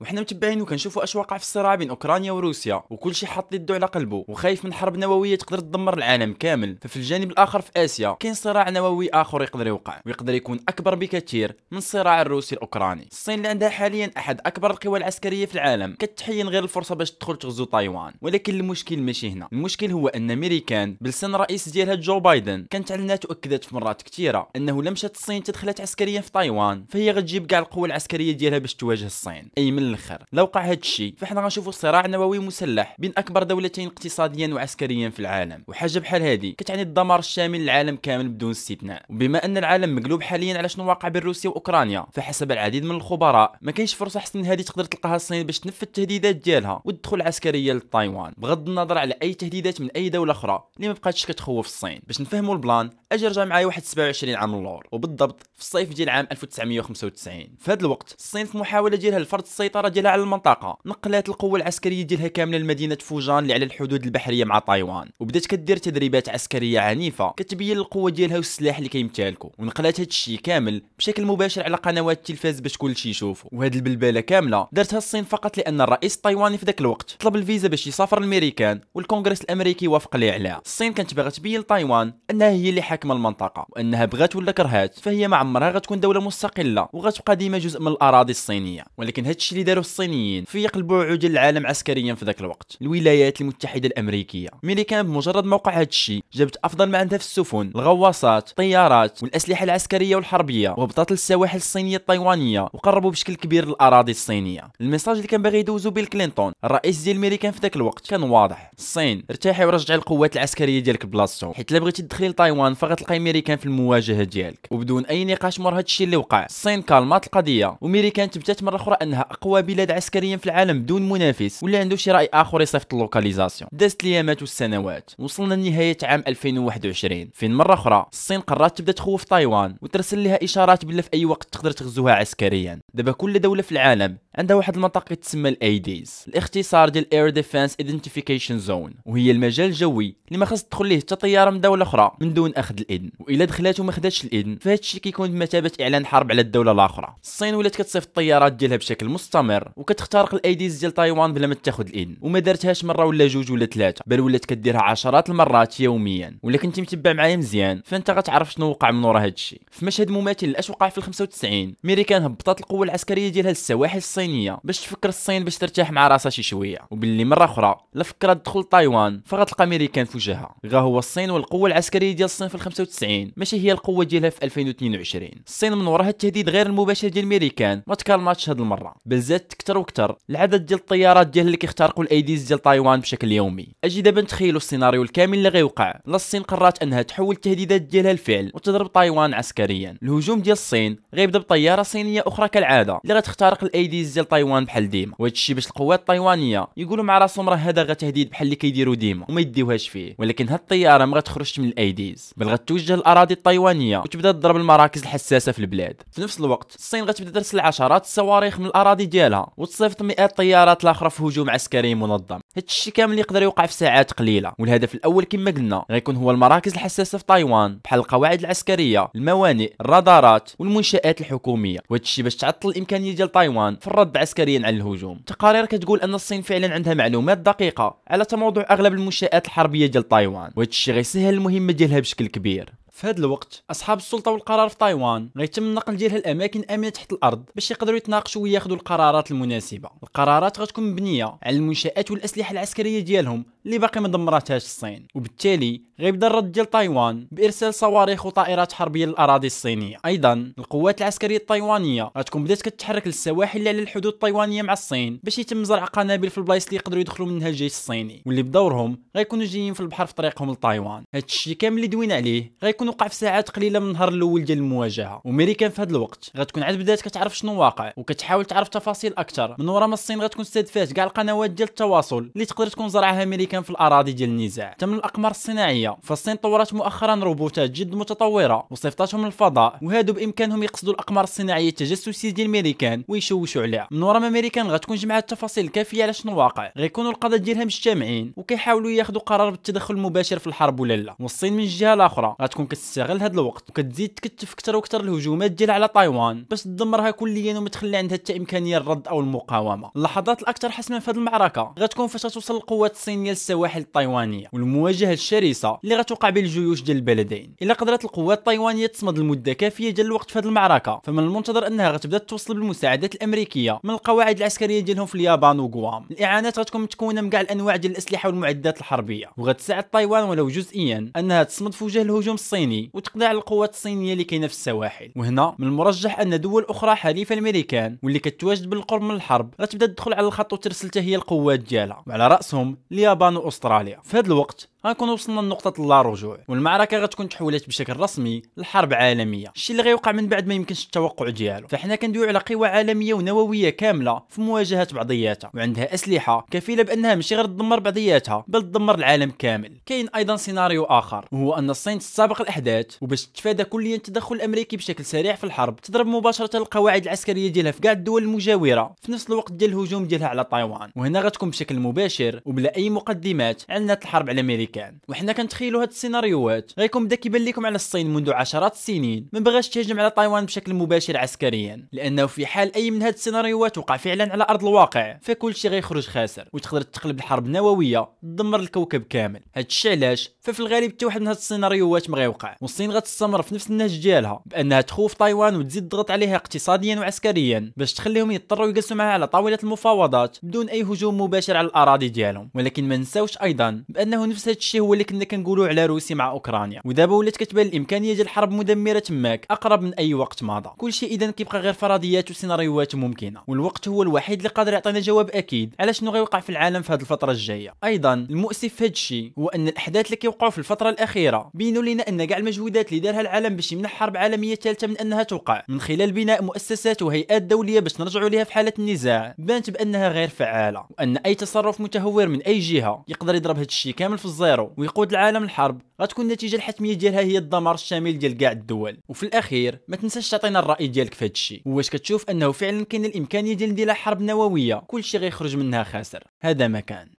وحنا متبعين وكنشوفوا اش واقع في الصراع بين اوكرانيا وروسيا وكل شيء حاط يده على قلبه وخايف من حرب نووية تقدر تدمر العالم كامل. ففي الجانب الآخر في آسيا كاين صراع نووي آخر يقدر يوقع ويقدر يكون أكبر بكثير من الصراع الروسي الأوكراني. الصين اللي عندها حاليا أحد أكبر القوى العسكرية في العالم كتتحين غير الفرصة باش تدخل تغزو تايوان ولكن المشكل ماشي هنا. المشكل هو أن امريكان بلسان الرئيس ديالها جو بايدن كانت اعلنت واكدت في مرات كثيره أنه لا مشات الصين تدخلت عسكريا في تايوان فهي غتجيب كاع القوه العسكرية ديالها باش تواجه الصين. أي من الآخر لو وقع هذا الشيء فاحنا غنشوفوا صراع نووي مسلح بين أكبر دولتين اقتصاديا وعسكريا في العالم. وحاجة بحال هذه كتعني الدمار الشامل للعالم كامل بدون استثناء. وبما أن العالم مقلوب حاليا على شنو واقع بين روسيا وأوكرانيا فحسب العديد من الخبراء ما كاينش فرصة احسن هذه تقدر تلقاها الصين باش تنفذ التهديدات ديالها وتدخل عسكريا لتايوان. بغض النظر على أي تهديدات من أي دولة أخرى اللي ما بقاتش كتخوف الصين. باش نفهموا ال plan أجي رجع معايا واحد 27 عام اللور وبالضبط في الصيف ديال عام 1995 في هذا الوقت الصين في محاولة ديالها لفرض السيطرة ديالها على المنطقة. نقلات القوة العسكرية ديالها كاملة لمدينة فوجان اللي على الحدود البحرية مع تايوان وبدات كدير تدريبات عسكرية عنيفة كتبين القوة ديالها والسلاح اللي كيمتلكوا ونقلات الشيء كامل بشكل مباشر على قنوات التلفاز باش كل شيء يشوفوا وهاد البلبلة كاملة دارتها الصين فقط لأن الرئيس التايواني في ذاك الوقت طلب الفيزا باش يسافر لامريكان والكونغرس الأمريكي وافق ليه عليها. الصين كانت باغا تبين لتايوان أنها هي اللي حاكمة المنطقة وأنها بغات ولا كرهات فهي ما عمرها غتكون دولة مستقلة وغتبقى ديما جزء من الأراضي الصينية. ولكن هادشي اللي داروا الصينيين غيقلبوا عود العالم عسكريا في ذاك الوقت. الولايات المتحدة الأمريكية. ملي كان بمجرد ما وقع هادشي جابت أفضل ما عندها في السفن الغواصات الطيارات والأسلحة العسكرية والحربية وهبطت للسواحل الصينية التايوانيه وقربوا بشكل كبير للأراضي الصينية. ال message اللي كان باغي يدوزو بيل كلينتون الرئيس ديال الميريكان في ذاك الوقت كان واضح. الصين ارتاحي ورجعي القوات العسكرية ديالك بلاصتهم. حيت إلا بغيتي تدخلي لتايوان فغتلقاي ميريكان في المواجهة ديالك. وبدون أي نقاش مور هادشي اللي وقع الصين كالمات القضية. وميريكان تبتات مرة أخرى أنها أقوى بلاد عسكريا في العالم بدون منافس ولا عنده شي رأي آخر يصيفط ال localisation. دازت الايامات والسنوات وصلنا لنهاية عام 2021 فين مرة أخرى الصين قررت تبدأ تخوف تايوان وترسل لها إشارات بلا في أي وقت تقدر تغزوها عسكريا. دابا كل دولة في العالم عندها واحد المنطقة تسمى ال ADIZ. الاختصار ديال Air Defense Identification Zone وهي المجال الجوي اللي ما خاص تدخل ليه حتى طيارة من دولة أخرى من دون أخذ الإذن. وإلا دخلات وما خداتش الإذن فهاد الشيء كيكون بمثابة إعلان حرب على الدولة الآخرى. الصين ولات كتصيفط الطيارات ديالها بشكل مستمر. وكتخترق ال ADIZ ديال تايوان بلا ما تاخذ الاذن وما دارتهاش مرة ولا جوج ولا ثلاثة بل ولات كديرها عشرات المرات يوميا. ولا كنتي متبع معايا مزيان فأنت غتعرف شنو وقع من ورا هاد الشيء في مشهد مماثل لأش وقع في ال 95 ميريكان هبطت القوة العسكرية ديالها للسواحل الصينية باش تفكر الصين باش ترتاح مع راسها شي شوية. وباللي مرة أخرى لا فكرت تدخل تايوان فغتلقى امريكان في وجهها. غا هو الصين والقوة العسكرية ديال الصين في ال 95 ماشي هي القوة ديالها في 2022 الصين من وراها التهديد غير المباشر ديال الميريكان ما تكالماتش هاد المرة. بل زادت أكثر وأكثر العدد ديال الطيارات ديال اللي كيخترقوا ال ADIZ ديال تايوان بشكل يومي. أجي دابا نتخيلوا السيناريو الكامل اللي غيوقع. لا الصين قررت أنها تحول التهديدات ديالها لفعل وتضرب تايوان عسكريا. الهجوم ديال الصين غيبدا بطيارة صينية أخرى كالعادة اللي غتخترق ال ADIZ ديال تايوان بحال ديما. وهذا الشيء باش القوات التايوانيه يقولوا مع راسهم راه هذا تهديد بحال اللي كيديروا ديما وما يديوهاش فيه. ولكن هاد الطيارة ما غتخرجش من ال ADIZ بل غتوجه للأراضي التايوانيه وتبدأ تضرب المراكز الحساسة في البلاد. في نفس الوقت الصين غتبدأ ترسل عشرات الصواريخ من الأراضي ديالها. وتصيفط مئات الطيارات الاخرى في هجوم عسكري منظم. هاد الشيء كامل يقدر يوقع في ساعات قليلة والهدف الأول كما قلنا غيكون هو المراكز الحساسة في تايوان بحال القواعد العسكرية الموانئ الرادارات والمنشآت الحكومية. وهذا الشيء باش تعطل الإمكانية ديال تايوان في الرد عسكريا على الهجوم. تقارير كتقول أن الصين فعلا عندها معلومات دقيقة على تموضع أغلب المنشآت الحربية ديال تايوان وهذا الشيء غيسهل المهمة ديالها بشكل كبير. في هذا الوقت أصحاب السلطة والقرار في تايوان غيتم النقل ديالها لاماكن امنه تحت الأرض باش يقدروا يتناقشوا وياخذوا القرارات المناسبة. القرارات غتكون مبنية على المنشآت والأسلحة العسكرية ديالهم اللي باقي ما دمراتهاش الصين. وبالتالي غيبدأ الرد ديال تايوان بإرسال صواريخ وطائرات حربية للأراضي الصينية. أيضا القوات العسكرية التايوانيه غتكون بدأت كتحرك للسواحل اللي على الحدود التايوانيه مع الصين باش يتم زرع قنابل في البلايص اللي يقدروا يدخلوا منها الجيش الصيني. واللي بدورهم غيكونوا جايين في البحر في طريقهم لتايوان هذا الشيء كامل اللي دوينا عليه غيكون وقع في ساعات قليلة من النهار الأول ديال المواجهة. وميريكان في هذا الوقت غتكون عاد بدأت كتعرف شنو واقع وكتحاول تعرف تفاصيل أكثر من ورا ما الصين غتكون استهدفات كاع القنوات ديال التواصل اللي تقدر تكون زرعها امريكان الامريكان في الأراضي ديال النزاع. تم الأقمار الصناعية. فالصين طورت مؤخرا روبوتات جد متطورة. وصيفطتهم للفضاء. وهادو بإمكانهم يقصدوا الأقمار الصناعية التجسسية ديال الامريكان ويشوشوا عليها. من ورا الامريكان غتكون جمعت التفاصيل الكافيه على شنو واقع. غيكونوا القاده ديالها مجتمعين. وكيحاولوا ياخذوا قرار بالتدخل المباشر في الحرب ولا لا. والصين من الجهة الأخرى غتكون كتستغل هذا الوقت. وكتزيد تكتف أكثر وأكثر الهجومات ديالها على تايوان. باش تدمرها كليا ومتخلي عندها حتى إمكانية الرد أو المقاومة. اللحظات الأكثر حسما في هذه المعركة غتكون فاش غتوصل القوات الصينية للسواحل التايوانيه والمواجهة الشرسة اللي غتوقع بين الجيوش ديال البلدين. إلا قدرت القوات التايوانيه تصمد لمده كافية ديال الوقت في هذه المعركة فمن المنتظر أنها غتبدأ توصل بالمساعدات الأمريكية من القواعد العسكرية ديالهم في اليابان وغوام. الإعانات غتكون متكونة من كاع الأنواع ديال الأسلحة والمعدات الحربية وغتساعد تايوان ولو جزئيا أنها تصمد في وجه الهجوم الصيني وتقضي على القوات الصينية اللي كاينة في السواحل. وهنا من المرجح أن دول أخرى حليفة الأمريكان واللي كتواجد بالقرب من الحرب غتبدأ تدخل على الخط وترسل هي القوات ديالها. وعلى رأسهم اليابان واستراليا في هذا الوقت غنكون وصلنا لنقطة اللا رجوع والمعركة غتكون تحولت بشكل رسمي لحرب عالمية. الشيء اللي غيوقع من بعد ما يمكنش التوقع ديالو. فحنا كندويو على قوى عالمية ونووية كاملة في مواجهة بعضياتها. وعندها أسلحة كفيلة بأنها ماشي غير تدمر بعضياتها بل تدمر العالم كامل. كاين أيضا سيناريو آخر وهو أن الصين تستابق الأحداث وباش تتفادى كليا التدخل الأمريكي بشكل سريع في الحرب تضرب مباشرة القواعد العسكرية ديالها في كاع الدول المجاورة. في نفس الوقت ديال الهجوم ديالها على تايوان وهنا غتكون بشكل مباشر وبلا أي مقدمات اعلنت الحرب على الأمريكان وحنا كنت تخيلوا هاد السيناريوهات. غيكون بدا كيبان لكم على الصين منذ عشرات السنين. ما بغاش تهجم على تايوان بشكل مباشر عسكريا. لأنه في حال أي من هاد السيناريوهات وقع فعلا على أرض الواقع فكل شيء غيخرج خاسر. وتقدر تقلب الحرب النووية تدمر الكوكب كامل. هاد الشيء علاش؟ ففي الغالب حتى واحد من هاد السيناريوهات ما غيوقع. والصين غتستمر في نفس النهج ديالها بأنها تخوف تايوان وتزيد تضغط عليها اقتصاديا وعسكريا باش تخليهم يضطروا يجلسوا معها على طاولة المفاوضات بدون أي هجوم مباشر على الأراضي ديالهم. ولكن ما نساوش أيضا بأنه نفس هاد الشيء هو اللي كنا كنقولوا على روسيا مع أوكرانيا. ودابا ولات كتبان الإمكانية ديال حرب مدمرة تماك أقرب من أي وقت مضى. كل شيء اذا كيبقى غير فرضيات وسيناريوهات ممكنة. والوقت هو الوحيد اللي قادر يعطينا جواب أكيد على شنو غيوقع في العالم في هذه الفترة الجاية. أيضا المؤسف في هذا الشيء هو أن الأحداث اللي كيوقعوا في الفترة الأخيرة بينوا لنا أن كاع المجهودات اللي دارها العالم باش يمنع حرب عالمية ثالثة من أنها توقع. من خلال بناء مؤسسات وهيئات دولية باش نرجعوا ليها في حالة النزاع بانت بأنها غير فعالة. وأن أي تصرف متهور من أي جهة يقدر يضرب هذا الشيء كامل في ويقود العالم الحرب. غتكون النتيجة الحتمية ديالها هي الدمار الشامل ديال كاع الدول. وفي الأخير ما تنساش تعطينا الرأي ديالك في هذا الشيء واش كتشوف أنه فعلا كاين الإمكانية ديال ندير حرب نووية؟ كل شيء غيخرج منها خاسر. هذا ما كان.